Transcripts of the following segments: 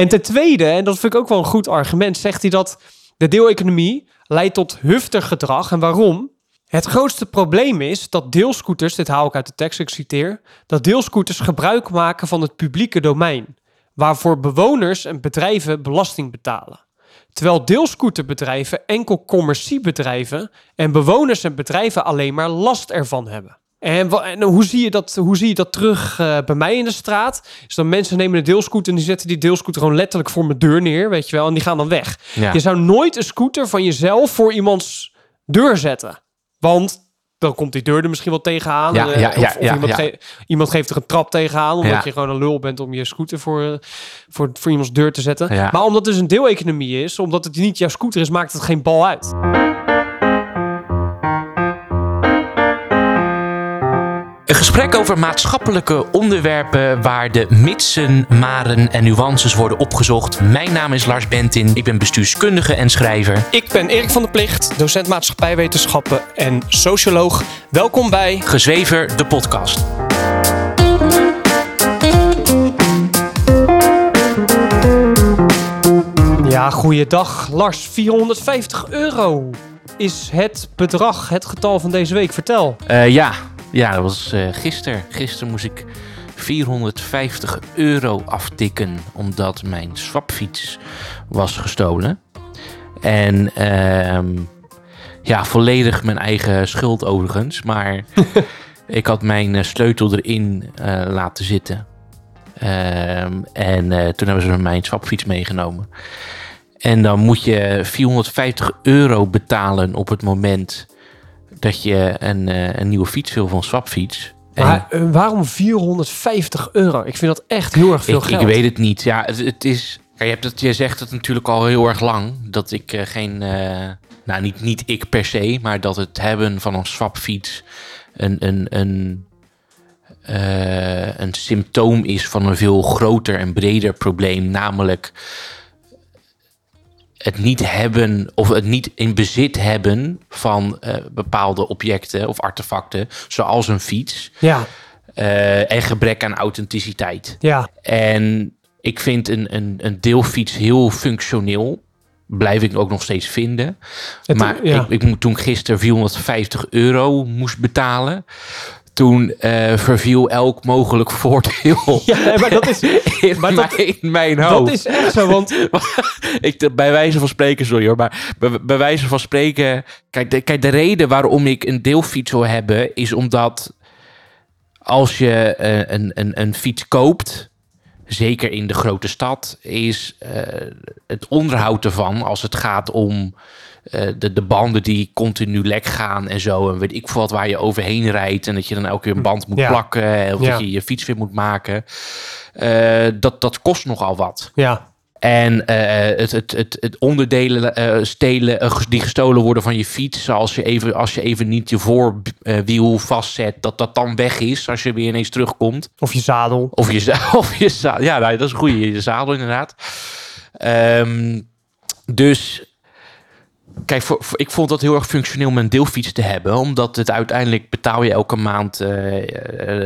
En ten tweede, en dat vind ik ook wel een goed argument, zegt hij dat de deeleconomie leidt tot hufter gedrag. En waarom? Het grootste probleem is dat deelscooters, dit haal ik uit de tekst, ik citeer, dat deelscooters gebruik maken van het publieke domein, waarvoor bewoners en bedrijven belasting betalen. Terwijl deelscooterbedrijven enkel commerciebedrijven en bewoners en bedrijven alleen maar last ervan hebben. En, hoe, zie je dat, hoe zie je dat terug eh, bij mij in de straat? Is dat mensen nemen een deelscooter en die zetten die deelscooter gewoon letterlijk voor mijn deur neer, weet je wel, en die gaan dan weg. Ja. Je zou nooit een scooter van jezelf voor iemands deur zetten. Want dan komt die deur er misschien wel tegenaan. Ja, Eh, ja, of, iemand, ja. ge- iemand geeft er een trap tegenaan. Omdat je gewoon een lul bent om je scooter voor, eh, voor, voor iemands deur te zetten. Maar omdat het dus een deeleconomie is, omdat het niet jouw scooter is, maakt het geen bal uit. Een gesprek over maatschappelijke onderwerpen waar de mitsen, maren en nuances worden opgezocht. Mijn naam is Lars Bentin, ik ben bestuurskundige en schrijver. Ik ben Erik van der Plicht, docent maatschappijwetenschappen en socioloog. Welkom bij Gezwever, de podcast. Ja, goeiedag. Lars, 450 euro is het bedrag, het getal van deze week. Vertel. Eh, ja, ja, dat was eh gisteren. Gisteren moest ik 450 euro aftikken omdat mijn swapfiets was gestolen. En ehm, ja, volledig mijn eigen schuld overigens. Maar ik had mijn eh, sleutel erin eh, laten zitten. Ehm, en toen hebben ze mijn swapfiets meegenomen. En dan moet je 450 euro betalen op het moment dat je een, eh, een nieuwe fiets wil van Swapfiets. Maar eh, waarom 450 euro? Ik vind dat echt heel erg veel ik, geld. ik weet het niet. Ja, het, het is. Kijk, je, hebt het, je zegt het natuurlijk al heel erg lang. Dat ik eh, geen. nou, niet, niet ik per se, maar dat het hebben van een swapfiets een, een, een, een symptoom is van een veel groter en breder probleem. Namelijk het niet hebben of het niet in bezit hebben van eh, bepaalde objecten of artefacten, zoals een fiets. Ja, eh, en gebrek aan authenticiteit. ja. En ik vind een, een, een deelfiets heel functioneel. Blijf ik ook nog steeds vinden. Het- maar ja. ik, ik moet toen gisteren 450 euro moest betalen. Toen eh, verviel elk mogelijk voordeel Ja, maar dat is, in, maar dat- mijn, in mijn hoofd. dat is echt zo, want ik, bij wijze van spreken, sorry hoor, maar bij, bij wijze van spreken. Kijk de, kijk, de reden waarom ik een deelfiets wil hebben, is omdat als je eh, een, een, een fiets koopt, zeker in de grote stad, is eh, het onderhoud ervan, als het gaat om eh, de, de banden die continu lek gaan en zo, en weet ik veel wat waar je overheen rijdt, en dat je dan elke keer een band moet Ja. plakken, of Ja. dat je je fiets weer moet maken, eh, dat, dat kost nogal wat. ja, En eh, het, het, het, het onderdelen eh, stelen eh, die gestolen worden van je fiets, zoals je even, als je even niet je voorwiel vastzet, dat dat dan weg is als je weer ineens terugkomt. of je zadel. Of je, of je zadel. Ja, nou, dat is een goede. Je zadel inderdaad. Ehm, dus kijk, ik vond dat heel erg functioneel om een deelfiets te hebben. Omdat het uiteindelijk betaal je elke maand eh,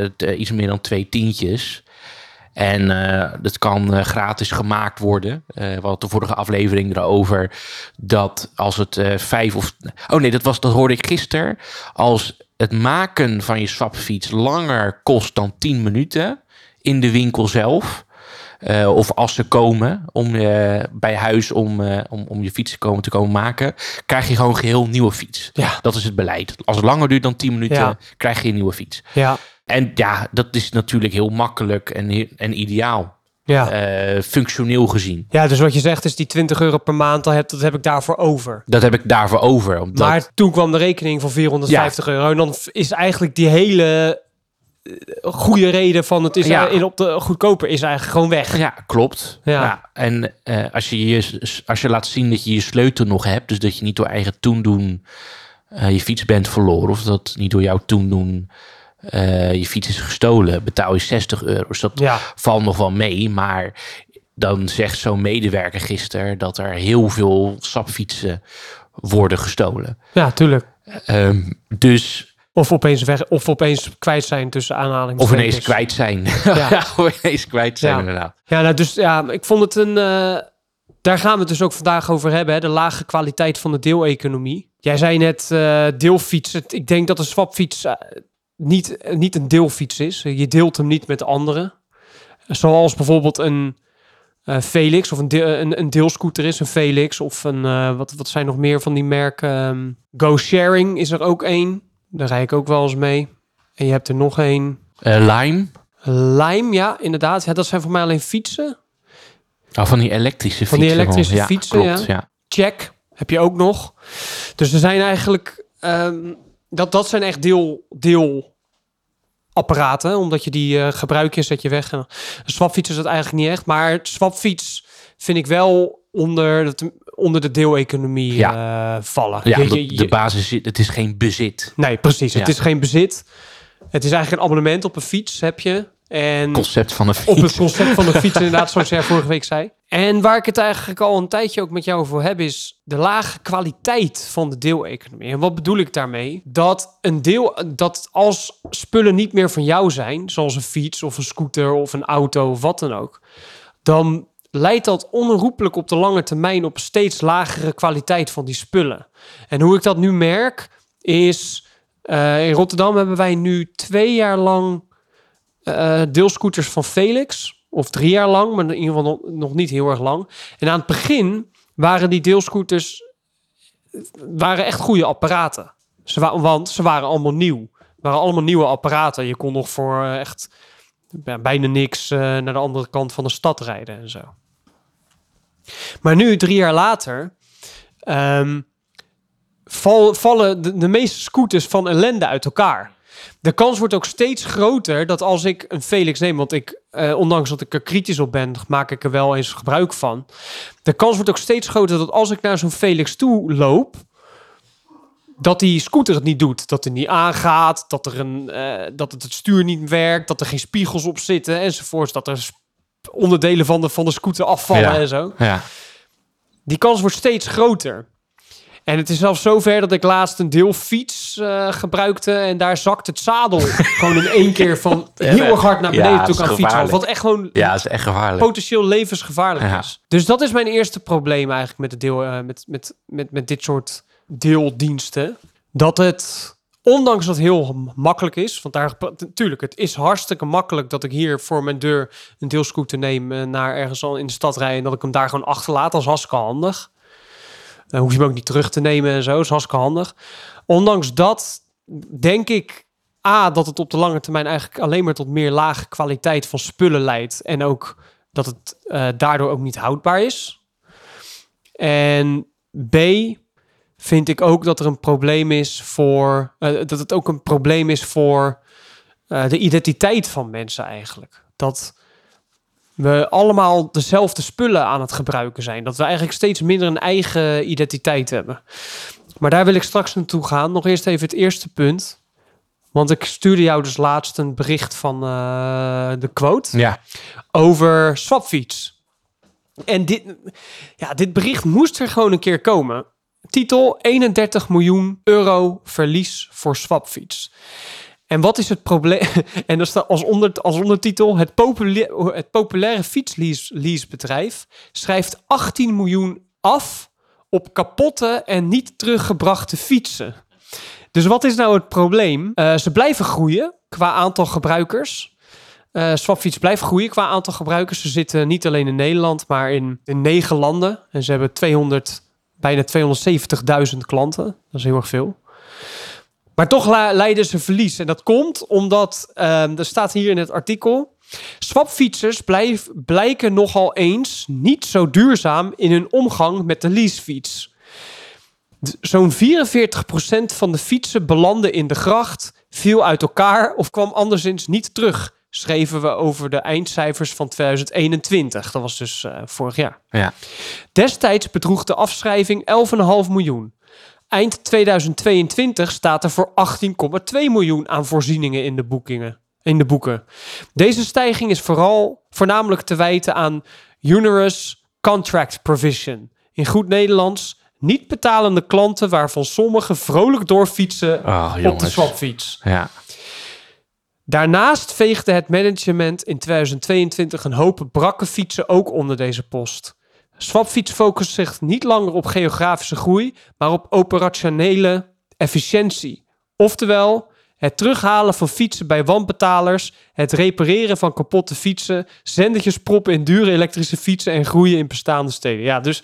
eh, eh, iets meer dan twee tientjes. En eh dat kan gratis gemaakt worden. Eh we hadden de vorige aflevering erover dat als het vijf of... Oh nee, dat, was, dat hoorde ik gisteren. Als het maken van je swapfiets langer kost dan 10 minuten in de winkel zelf... eh, of als ze komen om, eh, bij huis om, eh, om, om je fiets te komen, te komen maken, krijg je gewoon geheel nieuwe fiets. Ja. Dat is het beleid. Als het langer duurt dan 10 minuten, Ja. krijg je een nieuwe fiets. Ja, En ja, dat is natuurlijk heel makkelijk en, en ideaal. ja. functioneel gezien. Ja, dus wat je zegt is die 20 euro per maand, dat heb, dat heb ik daarvoor over. Dat heb ik daarvoor over. Omdat, Maar toen kwam de rekening van 450 euro. En dan is eigenlijk die hele goede reden van het is Ja. eh, in op de goedkoper is eigenlijk gewoon weg. Ja, klopt. Ja. Ja. en eh, als, je je, als je laat zien dat je je sleutel nog hebt, dus dat je niet door eigen toendoen eh je fiets bent verloren, of dat niet door jouw toendoen je fiets is gestolen, betaal je 60 euro. Dus dat Ja. valt nog wel mee, maar dan zegt zo'n medewerker gisteren dat er heel veel sapfietsen worden gestolen. Ja, tuurlijk. Ehm, dus Of opeens, weg, of opeens kwijt zijn tussen aanhalingen. Of ineens kwijt zijn. Ja, of ineens kwijt zijn Ja. inderdaad. Ja, nou, dus ja, ik vond het een. eh, daar gaan we het dus ook vandaag over hebben, hè, de lage kwaliteit van de deeleconomie. Jij zei net eh, deelfietsen. Ik denk dat een swapfiets eh, niet, niet een deelfiets is. Je deelt hem niet met anderen. Zoals bijvoorbeeld een Felix of een, een, een deelscooter is, een Felix. Of een, wat, wat zijn nog meer van die merken? Ehm, Go Sharing is er ook één. Daar rijd ik ook wel eens mee. En je hebt er nog één. Eh, Lime. Lime, ja, inderdaad. Ja, dat zijn voor mij alleen fietsen. Oh, van die elektrische Van fietsen. die elektrische ja, fietsen, klopt, ja. Check heb je ook nog. Dus er zijn eigenlijk... ehm, dat, dat zijn echt deel, deelapparaten. Omdat je die eh, gebruik je, zet je weg. En een swapfiets is dat eigenlijk niet echt. Maar swapfiets vind ik wel onder, dat, onder de deeleconomie eh, vallen. Ja, Je- je- je- de basis het is geen bezit. nee, precies. Het Ja. is geen bezit. Het is eigenlijk een abonnement op een fiets heb je. En Concept van een op fiets. het concept van de fiets, inderdaad, zoals jij vorige week zei. En waar ik het eigenlijk al een tijdje ook met jou over heb, is de lage kwaliteit van de deeleconomie. En wat bedoel ik daarmee? Dat een deel, dat als spullen niet meer van jou zijn, zoals een fiets of een scooter of een auto of wat dan ook, dan leidt dat onherroepelijk op de lange termijn op steeds lagere kwaliteit van die spullen. En hoe ik dat nu merk, is eh, in Rotterdam hebben wij nu twee jaar lang eh, deelscooters van Felix. Of drie jaar lang, maar in ieder geval nog, niet heel erg lang. En aan het begin waren die deelscooters waren echt goede apparaten. Ze wa want ze waren allemaal nieuw. Waren allemaal nieuwe apparaten. Je kon nog voor eh, echt bijna niks eh, naar de andere kant van de stad rijden en zo. Maar nu, drie jaar later, ehm, val- vallen de, meeste scooters van ellende uit elkaar. De kans wordt ook steeds groter dat als ik een Felix neem, want ik, eh, ondanks dat ik er kritisch op ben, maak ik er wel eens gebruik van. De kans wordt ook steeds groter dat als ik naar zo'n Felix toe loop, dat die scooter het niet doet. Dat hij niet aangaat, dat, er een, eh, dat het, het stuur niet werkt, dat er geen spiegels op zitten enzovoorts. Dat er onderdelen van de, van de scooter afvallen Ja. en zo. Ja. Die kans wordt steeds groter. En het is zelfs zover dat ik laatst een deelfiets eh gebruikte en daar zakt het zadel gewoon in één keer van heel erg hard naar beneden Ja, aan is het fietsen. Wat echt gewoon ja, is echt gevaarlijk. potentieel levensgevaarlijk Ja. is. Dus dat is mijn eerste probleem eigenlijk met, de deel, eh, met, met, met, met dit soort deeldiensten. Dat het, ondanks dat het heel makkelijk is, want daar, natuurlijk, het is hartstikke makkelijk dat ik hier voor mijn deur een deelscooter neem eh, naar ergens al in de stad rijden en dat ik hem daar gewoon achterlaat. Dat is hartstikke handig. Dan hoef je hem ook niet terug te nemen en zo. Dat is hartstikke handig. Ondanks dat denk ik A, dat het op de lange termijn eigenlijk alleen maar tot meer lage kwaliteit van spullen leidt. En ook dat het eh, daardoor ook niet houdbaar is. En B, vind ik ook dat er een probleem is voor. eh, dat het ook een probleem is voor eh, de identiteit van mensen eigenlijk. Dat we allemaal dezelfde spullen aan het gebruiken zijn. Dat we eigenlijk steeds minder een eigen identiteit hebben. Maar daar wil ik straks naartoe gaan. Nog eerst even het eerste punt. Want ik stuurde jou dus laatst een bericht van eh, de quote Ja. over Swapfiets. En dit, ja, dit bericht moest er gewoon een keer komen. Titel 31 miljoen euro verlies voor Swapfiets. En wat is het probleem? En er staat als, onder, als ondertitel: het, populair, het populaire fietsleasebedrijf schrijft 18 miljoen af op kapotte en niet teruggebrachte fietsen. Dus wat is nou het probleem? Eh, ze blijven groeien qua aantal gebruikers. Eh Swapfiets blijft groeien qua aantal gebruikers. Ze zitten niet alleen in Nederland, maar in, in negen landen. En ze hebben 200, bijna 270.000 klanten. Dat is heel erg veel. Maar toch leiden ze verlies. En dat komt omdat, ehm, er staat hier in het artikel... Swapfietsers blijf, blijken nogal eens niet zo duurzaam in hun omgang met de leasefiets. Zo'n 44% van de fietsen belandde in de gracht, viel uit elkaar of kwam anderszins niet terug. Schreven we over de eindcijfers van 2021. Dat was dus eh, vorig jaar. Ja. Destijds bedroeg de afschrijving 11,5 miljoen. Eind 2022 staat er voor 18,2 miljoen aan voorzieningen in de, boekingen, in de boeken. Deze stijging is vooral voornamelijk te wijten aan onerous contract provision. In goed Nederlands niet betalende klanten waarvan sommigen vrolijk doorfietsen Oh, op de swapfiets. Ja. Daarnaast veegde het management in 2022 een hoop brakke fietsen ook onder deze post. Swapfiets focust zich niet langer op geografische groei, maar op operationele efficiëntie. Oftewel, het terughalen van fietsen bij wanbetalers, het repareren van kapotte fietsen, zendertjes proppen in dure elektrische fietsen en groeien in bestaande steden. Ja, dus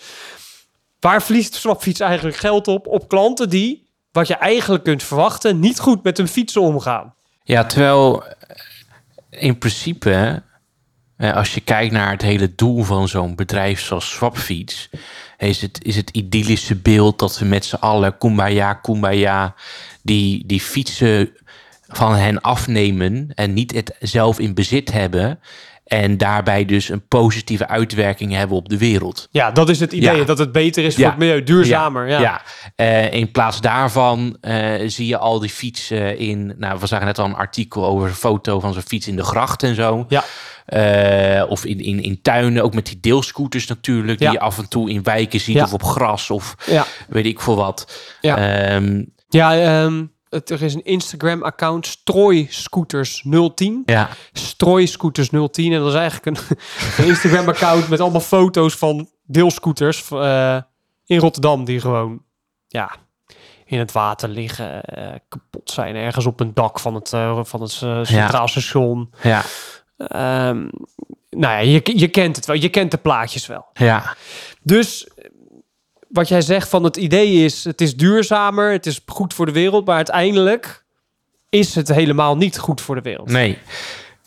waar verliest Swapfiets eigenlijk geld op? Op klanten die, wat je eigenlijk kunt verwachten, niet goed met hun fietsen omgaan. Ja, terwijl eh, in principe, als je kijkt naar het hele doel van zo'n bedrijf zoals Swapfiets, is het, is het idyllische beeld dat we met z'n allen, kumbaya, kumbaya, die, die fietsen van hen afnemen en niet het zelf in bezit hebben. En daarbij dus een positieve uitwerking hebben op de wereld. Ja, dat is het idee. Ja. Dat het beter is voor Ja. het milieu, duurzamer. Ja, Ja, Eh, in plaats daarvan eh, zie je al die fietsen in. Nou, we zagen net al een artikel over een foto van zo'n fiets in de gracht en zo. Ja. Eh, of in, in, in tuinen, ook met die deelscooters natuurlijk, die je af en toe in wijken ziet of op gras of ja. weet ik veel wat. Ja. Ehm, ja ehm, het, er is een Instagram-account, Strooiscooters010. ja. Strooiscooters010. En dat is eigenlijk een, een Instagram-account met allemaal foto's van deelscooters eh, in Rotterdam die gewoon ja, in het water liggen, eh, kapot zijn ergens op een dak van het, eh, van het centraal station. ja, Ehm, nou ja, je, je kent het wel, je kent de plaatjes wel. ja, Dus wat jij zegt van het idee is, het is duurzamer, het is goed voor de wereld, maar uiteindelijk is het helemaal niet goed voor de wereld. nee.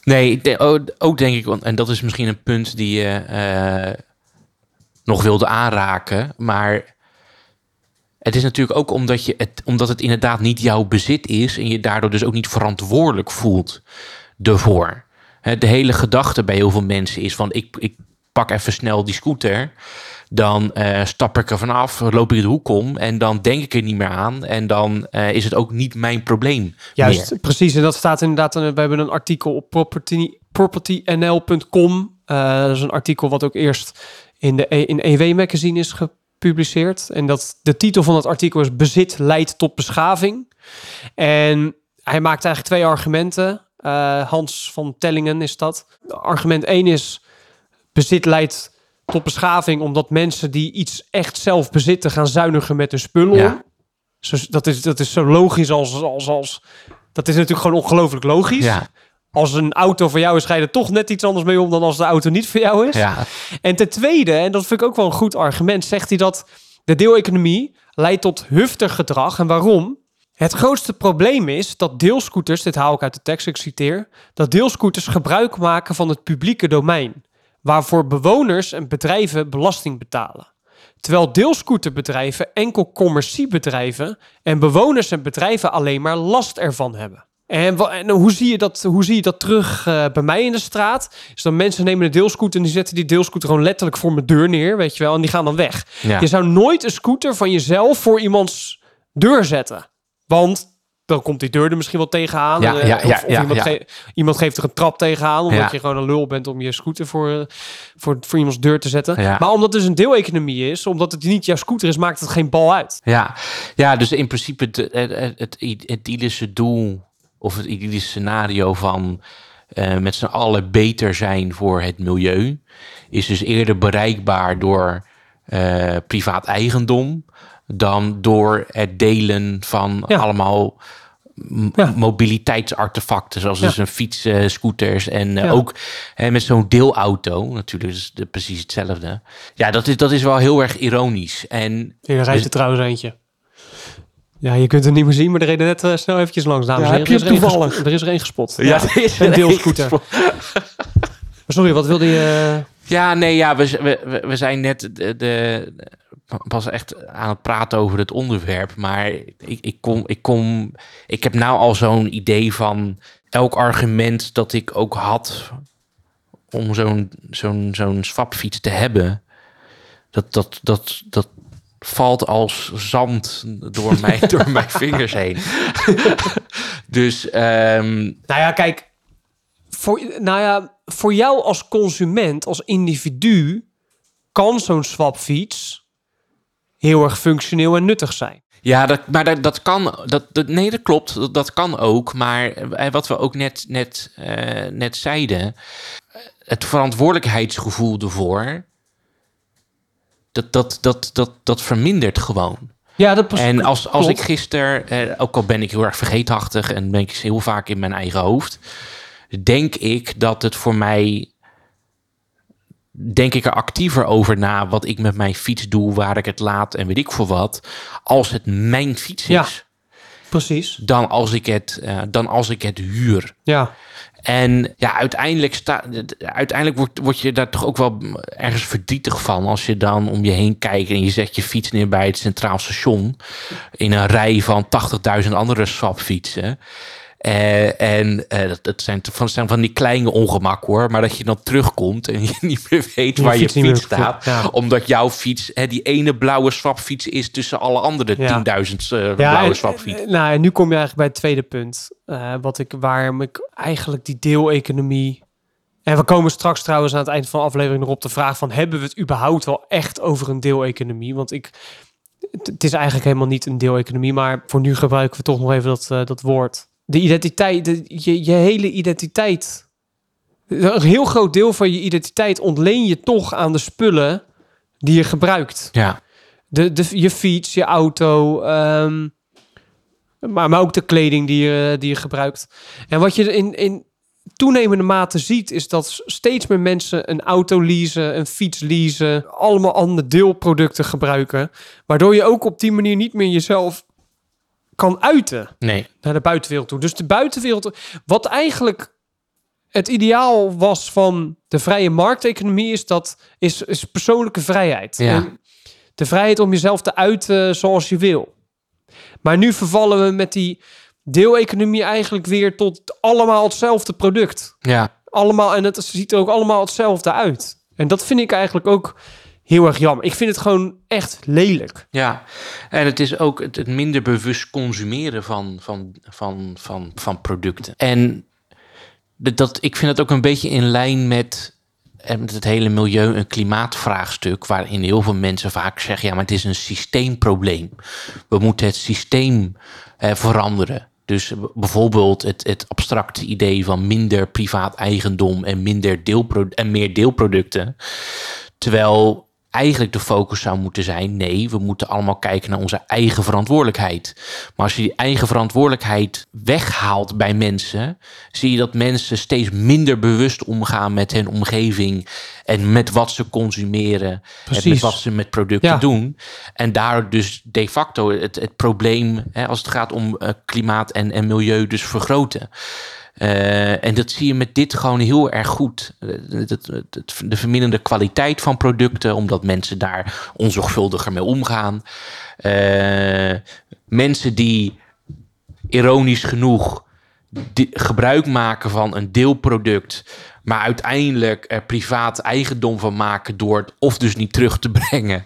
Nee, de- ook- denk ik, en dat is misschien een punt die je eh, nog wilde aanraken, maar het is natuurlijk ook omdat, je het, omdat het inderdaad niet jouw bezit is en je daardoor dus ook niet verantwoordelijk voelt ervoor. De hele gedachte bij heel veel mensen is van ik, ik pak even snel die scooter, dan eh, stap ik er vanaf, loop ik de hoek om en dan denk ik er niet meer aan en dan eh, is het ook niet mijn probleem. Juist, precies. En dat staat inderdaad, eh, we hebben een artikel op property, propertynl.com. Dat is een artikel wat ook eerst in de E- in EW Magazine is gepubliceerd. En dat, de titel van dat artikel is Bezit leidt tot beschaving. En hij maakt eigenlijk twee argumenten. Hans van Tellingen is dat. Argument 1 is bezit leidt tot beschaving omdat mensen die iets echt zelf bezitten gaan zuiniger met hun spullen Ja. Zo, dat, is, dat is zo logisch als, als, als... Dat is natuurlijk gewoon ongelooflijk logisch. Ja, Als een auto voor jou is, ga je er toch net iets anders mee om dan als de auto niet voor jou is. ja, En ten tweede, en dat vind ik ook wel een goed argument, zegt hij dat de deeleconomie leidt tot hufter gedrag. En waarom? Het grootste probleem is dat deelscooters, dit haal ik uit de tekst, ik citeer, dat deelscooters gebruik maken van het publieke domein, waarvoor bewoners en bedrijven belasting betalen. Terwijl deelscooterbedrijven enkel commerciebedrijven en bewoners en bedrijven alleen maar last ervan hebben. En, en hoe, zie je dat, hoe zie je dat terug eh, bij mij in de straat? Is dan mensen nemen een deelscooter en die zetten die deelscooter gewoon letterlijk voor mijn deur neer, weet je wel, en die gaan dan weg. ja. Je zou nooit een scooter van jezelf voor iemands deur zetten. Want dan komt die deur er misschien wel tegenaan. Ja, eh, ja, of iemand, ge- iemand geeft er een trap tegenaan. Omdat je gewoon een lul bent om je scooter voor, eh, voor, voor iemands deur te zetten. Maar omdat het dus een deeleconomie is, omdat het niet jouw scooter is, maakt het geen bal uit. Ja, ja dus in principe het, het, het, het idyllische doel of het idyllische scenario van eh, met z'n allen beter zijn voor het milieu is dus eerder bereikbaar door eh, privaat eigendom dan door het delen van Ja. allemaal Ja. mobiliteitsartefacten, zoals Ja. dus een fiets, eh, scooters en eh, Ja. ook hè, met zo'n deelauto, natuurlijk is het precies hetzelfde. Ja, dat is, dat is wel heel erg ironisch. En Hier rijdt Dus- er trouwens eentje. Ja, je kunt het niet meer zien, maar er reden net eh, snel eventjes langs, dames heb je Er er toevallig? Er is er één gespot. Ja, er is een er deelscooter. Sorry, wat wilde je... Ja, nee, ja, we, we, we- we zijn net de, de, pas echt aan het praten over het onderwerp. Maar ik, ik, kom, ik, kom, ik heb nou al zo'n idee van elk argument dat ik ook had om zo'n zo'n zo'n swapfiets te hebben. Dat, dat, dat, dat valt als zand door, mijn door mijn vingers heen. dus ehm, Nou ja, kijk. Voor, nou ja, voor jou als consument, als individu, kan zo'n swapfiets heel erg functioneel en nuttig zijn. Ja, dat, maar dat, dat kan. Dat, dat, nee, dat klopt. Dat, dat kan ook. Maar eh, wat we ook net, net, eh, net zeiden. Het verantwoordelijkheidsgevoel ervoor. Dat, dat, dat, dat, dat vermindert gewoon. Ja, dat En als, als ik gisteren, eh, ook al ben ik heel erg vergeetachtig en ben ik heel vaak in mijn eigen hoofd, denk ik dat het voor mij, denk ik er actiever over na wat ik met mijn fiets doe, waar ik het laat en weet ik voor wat, als het mijn fiets is. Ja, precies. Dan als ik het, uh, dan als ik het huur. Ja. En ja, uiteindelijk, sta, uiteindelijk word, word je daar toch ook wel ergens verdrietig van. Als je dan om je heen kijkt en je zet je fiets neer bij het Centraal Station. In een rij van 80.000 andere swapfietsen. Uh, en uh, dat, dat, zijn van, zijn van die kleine ongemak hoor. Maar dat je dan terugkomt en je niet meer weet waar je, fiets, staat. Ja. Omdat jouw fiets hè, die ene blauwe swapfiets is tussen alle andere ja. 10.000 uh, blauwe en, swapfietsen. Nou, en nu kom je eigenlijk bij het tweede punt. wat ik, waarom ik eigenlijk die deeleconomie... En we komen straks trouwens aan het eind van de aflevering nog op de vraag van... hebben we het überhaupt wel echt over een deeleconomie? Want ik... Het is eigenlijk helemaal niet een deeleconomie, maar voor nu gebruiken we toch nog even dat, dat woord de identiteit, de, je, je hele identiteit. Een heel groot deel van je identiteit ontleen je toch aan de spullen die je gebruikt. Ja. De, de, je fiets, je auto, um, maar, maar ook de kleding die je, die je gebruikt. En wat je in, in toenemende mate ziet, is dat steeds meer mensen een auto leasen, een fiets leasen, allemaal andere deelproducten gebruiken. Waardoor je ook op die manier niet meer jezelf kan uiten nee. naar de buitenwereld toe. Dus de buitenwereld, wat eigenlijk het ideaal was van de vrije markteconomie, is dat is, is persoonlijke vrijheid. Ja. de vrijheid om jezelf te uiten zoals je wil. Maar nu vervallen we met die deeleconomie eigenlijk weer tot allemaal hetzelfde product. Ja. Allemaal, en het ziet er ook allemaal hetzelfde uit. En dat vind ik eigenlijk ook heel erg jammer. Ik vind het gewoon echt lelijk. Ja, en het is ook het, minder bewust consumeren van, van, van, van, van producten. En dat, ik vind het ook een beetje in lijn met, eh, met het hele milieu- en klimaatvraagstuk, waarin heel veel mensen vaak zeggen: ja, maar het is een systeemprobleem. We moeten het systeem eh, veranderen. Dus bijvoorbeeld het, het abstracte idee van minder privaat eigendom en, minder deelpro en meer deelproducten. Terwijl eigenlijk de focus zou moeten zijn: nee, we moeten allemaal kijken naar onze eigen verantwoordelijkheid. Maar als je die eigen verantwoordelijkheid weghaalt bij mensen, zie je dat mensen steeds minder bewust omgaan met hun omgeving en met wat ze consumeren en met wat ze met producten doen. En daar dus de facto het, het probleem, hè, als het gaat om uh, klimaat en, en milieu, dus vergroten. Uh, en dat zie je met dit gewoon heel erg goed. Uh, de verminderde kwaliteit van producten, omdat mensen daar onzorgvuldiger mee omgaan. Uh, mensen die ironisch genoeg gebruik maken van een deelproduct, maar uiteindelijk er privaat eigendom van maken door het of dus niet terug te brengen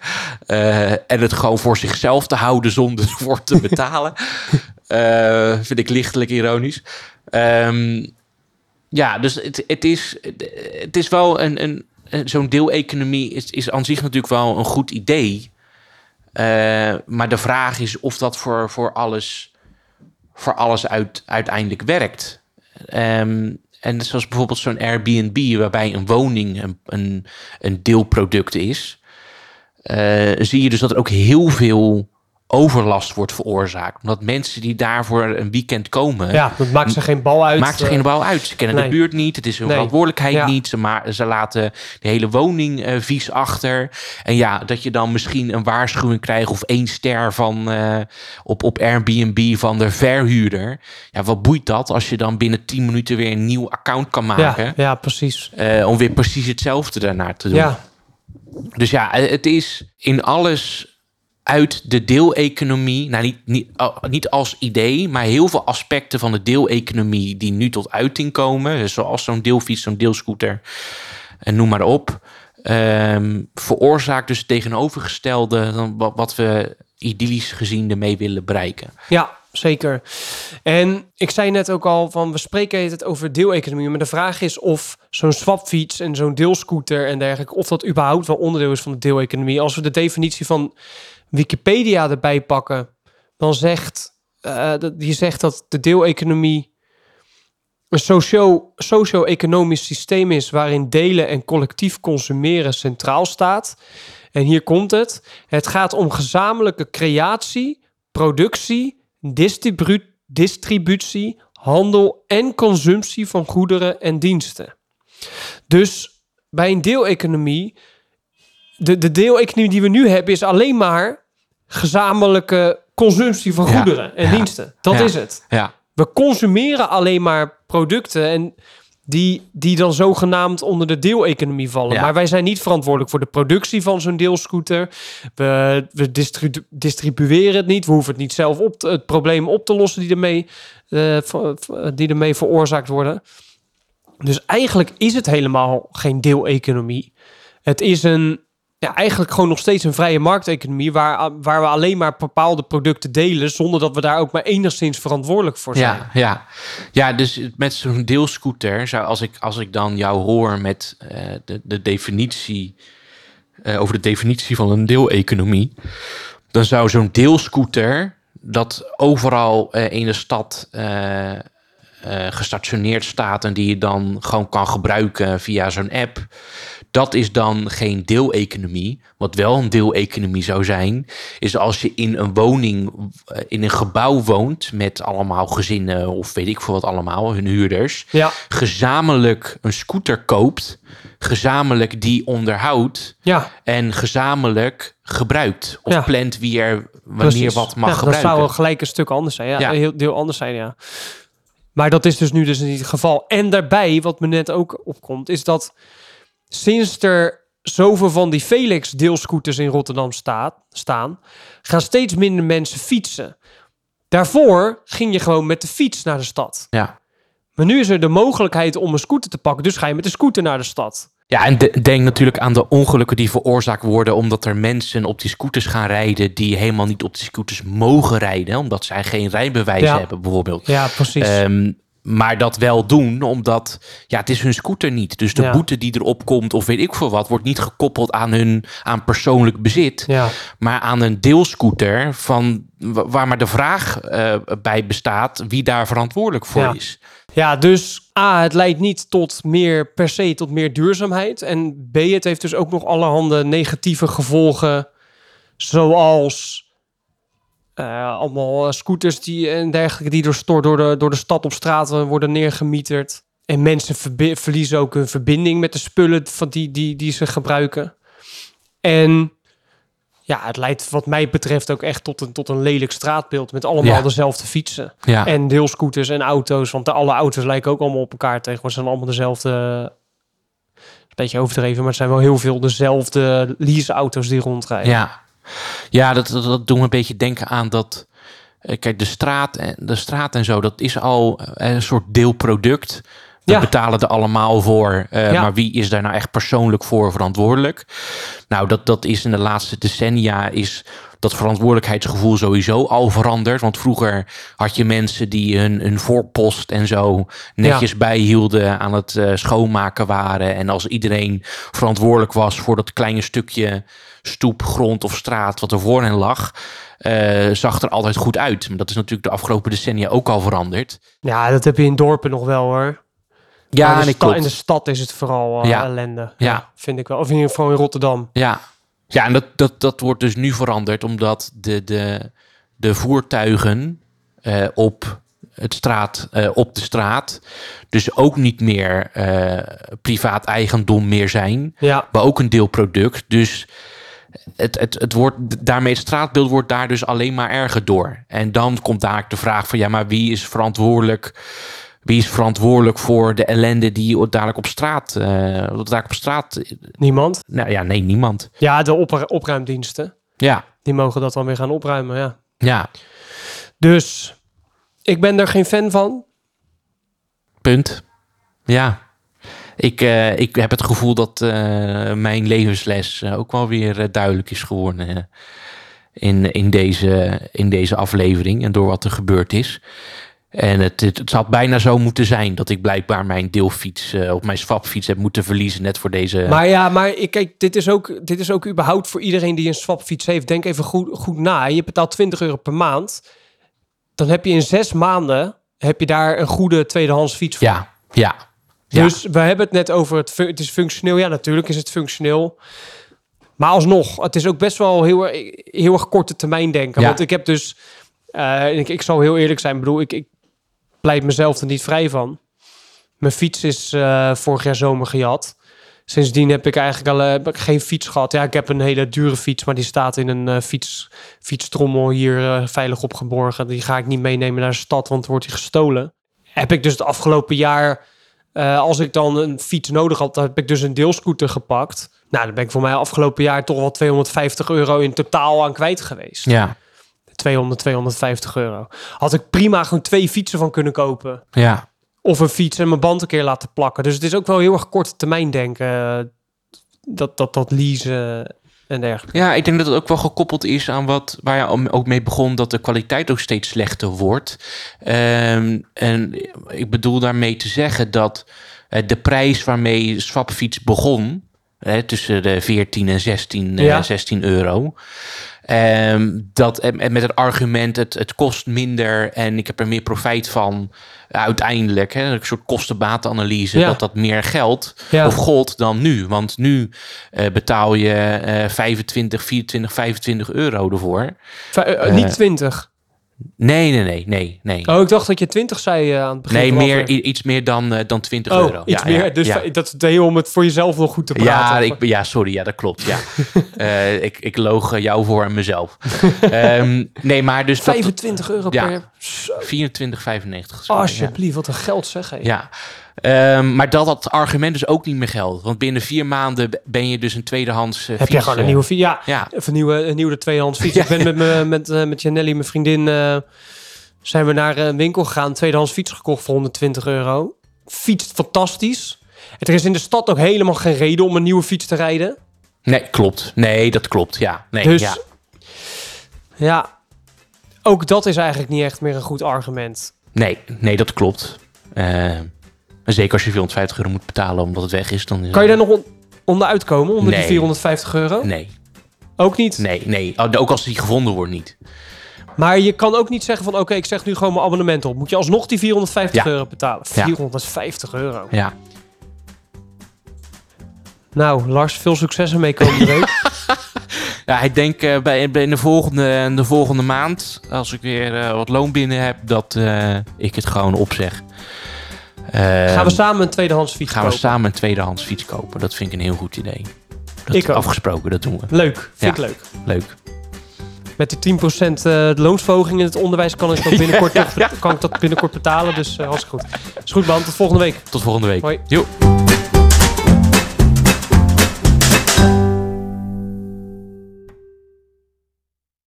en het gewoon voor zichzelf te houden zonder ervoor te betalen. vind ik lichtelijk ironisch. Um, ja, dus het, het, is, het is wel een, een, zo'n deeleconomie is, is aan zich natuurlijk wel een goed idee. Uh, maar de vraag is of dat voor, voor alles, voor alles uit, uiteindelijk werkt. Um, en zoals bijvoorbeeld zo'n Airbnb, waarbij een woning een, een, een deelproduct is, uh, zie je dus dat er ook heel veel overlast wordt veroorzaakt. Omdat mensen die daarvoor een weekend komen... Ja, dat maakt ze geen bal uit. Maakt ze geen bal uit. Ze kennen de buurt niet. Het is hun verantwoordelijkheid niet. Ze, maar, ze laten de hele woning uh, vies achter. En ja, dat je dan misschien een waarschuwing krijgt... of één ster van, uh, op, op Airbnb van de verhuurder. Ja, wat boeit dat als je dan binnen 10 minuten weer een nieuw account kan maken? Ja, ja precies. Uh, om weer precies hetzelfde daarnaar te doen. Ja. Dus ja, het is in alles uit de deeleconomie, nou niet, niet, oh, niet als idee, maar heel veel aspecten van de deeleconomie die nu tot uiting komen, dus zoals zo'n deelfiets, zo'n deelscooter en noem maar op, um, veroorzaakt dus tegenovergestelde dan wat, wat we idyllisch gezien ermee willen bereiken. Ja, zeker. En ik zei net ook al van we spreken het over deeleconomie, maar de vraag is of zo'n swapfiets en zo'n deelscooter en dergelijke, of dat überhaupt wel onderdeel is van de deeleconomie. Als we de definitie van Wikipedia erbij pakken, dan zegt uh, die zegt dat de deeleconomie een socio- socio-economisch systeem is waarin delen en collectief consumeren centraal staat. En hier komt het. Het gaat om gezamenlijke creatie, productie, distribu distributie, handel en consumptie van goederen en diensten. Dus bij een deeleconomie, de, de deeleconomie die we nu hebben, is alleen maar gezamenlijke consumptie van goederen en diensten. Dat is het. Ja. We consumeren alleen maar producten en die, die dan zogenaamd onder de deeleconomie vallen. Maar wij zijn niet verantwoordelijk voor de productie van zo'n deelscooter. We, we distribueren het niet. We hoeven het niet zelf op te, het probleem op te lossen die ermee, uh, die ermee veroorzaakt worden. Dus eigenlijk is het helemaal geen deeleconomie. Het is een ja, eigenlijk gewoon nog steeds een vrije markteconomie waar, waar we alleen maar bepaalde producten delen zonder dat we daar ook maar enigszins verantwoordelijk voor zijn. Ja, ja. ja dus met zo'n deelscooter, zou, als, ik, als ik dan jou hoor met uh, de, de definitie, uh, over de definitie van een deeleconomie, dan zou zo'n deelscooter dat overal uh, in de stad gestationeerd staat en die je dan gewoon kan gebruiken via zo'n app dat is dan geen deeleconomie. Wat wel een deeleconomie zou zijn, is als je in een woning, eh, in een gebouw woont met allemaal gezinnen of weet ik veel wat allemaal, hun huurders, ja. gezamenlijk een scooter koopt, gezamenlijk die onderhoudt ja. en gezamenlijk gebruikt of plant wie er wanneer wat mag gebruiken. Dat zou gelijk een stuk anders zijn. Ja, heel deel anders zijn. Ja. Maar dat is dus nu dus niet het geval. En daarbij, wat me net ook opkomt, is dat sinds er zoveel van die Felix deelscooters in Rotterdam staat, staan, gaan steeds minder mensen fietsen. Daarvoor ging je gewoon met de fiets naar de stad. Ja. Maar nu is er de mogelijkheid om een scooter te pakken, dus ga je met de scooter naar de stad. Ja, en denk natuurlijk aan de ongelukken die veroorzaakt worden omdat er mensen op die scooters gaan rijden die helemaal niet op die scooters mogen rijden, omdat zij geen rijbewijs hebben bijvoorbeeld. Ja, precies. Um, maar dat wel doen, omdat ja, het is hun scooter niet. Dus de boete die erop komt, of weet ik veel wat, wordt niet gekoppeld aan hun aan persoonlijk bezit. Ja. Maar aan een deelscooter van waar maar de vraag uh, bij bestaat wie daar verantwoordelijk voor ja. is. Ja, dus A, het leidt niet tot meer per se tot meer duurzaamheid. En B, het heeft dus ook nog allerhande negatieve gevolgen. Zoals uh, allemaal eh, scooters die, en dergelijke die door, door, de, door de stad op straat worden neergemieterd. En mensen verliezen ook een verbinding met de spullen van die, die, die ze gebruiken. En ja, het leidt wat mij betreft ook echt tot een, tot een lelijk straatbeeld met allemaal dezelfde fietsen. Ja. En deelscooters en auto's, want de, alle auto's lijken ook allemaal op elkaar tegenwoordig. zijn allemaal dezelfde, een beetje overdreven, maar het zijn wel heel veel dezelfde leaseauto's die rondrijden. Ja, ja, dat, dat, dat doet me een beetje denken aan dat. Eh, kijk, de straat, en, de straat en zo, dat is al eh, een soort deelproduct. We ja. betalen er allemaal voor. Uh, ja. Maar wie is daar nou echt persoonlijk voor verantwoordelijk? Nou, dat, dat is in de laatste decennia is dat verantwoordelijkheidsgevoel sowieso al veranderd. Want vroeger had je mensen die hun, hun voorpost en zo netjes ja. bijhielden, aan het uh, schoonmaken waren. En als iedereen verantwoordelijk was voor dat kleine stukje stoep, grond of straat wat er voor hen lag, uh, zag er altijd goed uit. Maar dat is natuurlijk de afgelopen decennia ook al veranderd. Ja, dat heb je in dorpen nog wel hoor. Ja, in de, in de stad is het vooral uh, ja. ellende. Ja. ja. vind ik wel. Of in ieder geval in Rotterdam. Ja, ja en dat, dat, dat wordt dus nu veranderd omdat de, de, de voertuigen uh, op het straat, uh, op de straat. Dus ook niet meer uh, privaat eigendom meer zijn. Ja. Maar ook een deelproduct. Dus het, het, het wordt, daarmee het straatbeeld wordt daar dus alleen maar erger door. En dan komt daar de vraag van ja, maar wie is verantwoordelijk? Wie is verantwoordelijk voor de ellende die dadelijk op straat, uh, dadelijk op straat? Niemand. Nou ja, nee, niemand. Ja, de op, opruimdiensten. Ja. Die mogen dat dan weer gaan opruimen, ja. Ja. Dus ik ben er geen fan van. Punt. Ja. Ik, uh, ik heb het gevoel dat uh, mijn levensles uh, ook wel weer duidelijk is geworden in, in, deze, in deze aflevering en door wat er gebeurd is. En het, het, het had bijna zo moeten zijn dat ik blijkbaar mijn deelfiets uh, of mijn swapfiets heb moeten verliezen net voor deze. Maar ja, maar ik, kijk, dit is, ook, dit is ook überhaupt voor iedereen die een swapfiets heeft. Denk even goed, goed na. Je betaalt 20 euro per maand. Dan heb je in zes maanden heb je daar een goede tweedehands fiets voor. Ja, ja. Dus we hebben het net over het, het is functioneel. Ja, natuurlijk is het functioneel. Maar alsnog, het is ook best wel heel, heel erg korte termijn denken. Ja. Want ik heb dus, uh, ik, ik zal heel eerlijk zijn, bedoel, ik, ik pleit mezelf er niet vrij van. Mijn fiets is uh, vorig jaar zomer gejat. Sindsdien heb ik eigenlijk al uh, heb ik geen fiets gehad. Ja, ik heb een hele dure fiets, maar die staat in een uh, fiets, fietstrommel hier veilig opgeborgen. Die ga ik niet meenemen naar de stad, want wordt die gestolen. Heb ik dus het afgelopen jaar, als ik dan een fiets nodig had, heb ik dus een deelscooter gepakt. Nou, dan ben ik voor mij afgelopen jaar toch wel 250 euro in totaal aan kwijt geweest. Ja. 200, 250 euro. Had ik prima gewoon twee fietsen van kunnen kopen. Ja. Of een fiets en mijn band een keer laten plakken. Dus het is ook wel heel erg korte termijn denken. Dat, dat, dat leasen en dergelijke. Ja, ik denk dat het ook wel gekoppeld is aan wat waar je ook mee begon, dat de kwaliteit ook steeds slechter wordt. Um, en ik bedoel daarmee te zeggen dat uh, de prijs waarmee Swapfiets begon, hè, tussen de 14 en 16, Ja. uh, 16 euro. Um, dat, en met het argument, het, het kost minder en ik heb er meer profijt van. Uiteindelijk, hè, een soort kostenbatenanalyse, Ja. dat dat meer geld Ja. of gold dan nu. Want nu uh, betaal je uh, 25, 24, 25 euro ervoor. V- uh, niet 20. Nee, nee, nee, nee, nee. Oh, ik dacht dat je 20 zei uh, aan het begin. nee, meer, iets meer dan, uh, dan 20 Oh, euro. iets ja, meer. Ja, dus ja. dat is heel om het voor jezelf nog goed te Ja, praten. ik, ja, sorry, ja, dat klopt. Ja. uh, ik, ik loog jou voor en mezelf. um, nee, maar dus. dat- 25 euro Ja. per... Zo. 24,95. Alsjeblieft, wat een geld zeg. Ja. Um, maar dat dat argument dus ook niet meer geldt. Want binnen vier maanden ben je dus een tweedehands uh, Heb je fiets, gewoon een nieuwe fiets? Ja, Ja, een nieuwe, een nieuwe tweedehands fiets. Ja. Ik ben met, me, met, uh, met Janelli, mijn vriendin, uh, zijn we naar een winkel gegaan. Tweedehands fiets gekocht voor 120 euro. Fietst fantastisch. En er is in de stad ook helemaal geen reden om een nieuwe fiets te rijden. nee, klopt. Nee, dat klopt. Ja, nee, dus ja. ja, ook dat is eigenlijk niet echt meer een goed argument. Nee, nee, dat klopt. Uh, zeker als je 450 euro moet betalen omdat het weg is. Dan is Kan je daar nog on onderuit komen, onder Nee. die 450 euro? Nee, Ook niet. nee, nee. Oh, Ook als die gevonden wordt niet. Maar je kan ook niet zeggen van oké, ik zeg nu gewoon mijn abonnement op. Moet je alsnog die 450 Ja. euro betalen? Ja. 450 euro. Ja. Nou, Lars, veel succes ermee komende week. Ja, ik denk uh, bij, bij de, volgende, de volgende maand, als ik weer uh, wat loon binnen heb, dat uh, ik het gewoon opzeg. Gaan we samen een tweedehands fiets gaan kopen? we samen een tweedehands fiets kopen. Dat vind ik een heel goed idee. Dat Ik afgesproken, dat doen we. Leuk, vind Ja. ik leuk. Leuk. Met die 10% uh, loonsverhoging in het onderwijs kan ik dat binnenkort, Kan ik dat binnenkort betalen. Dus uh, hartstikke goed. Is goed man, tot volgende week. Tot volgende week. Hoi. Jo.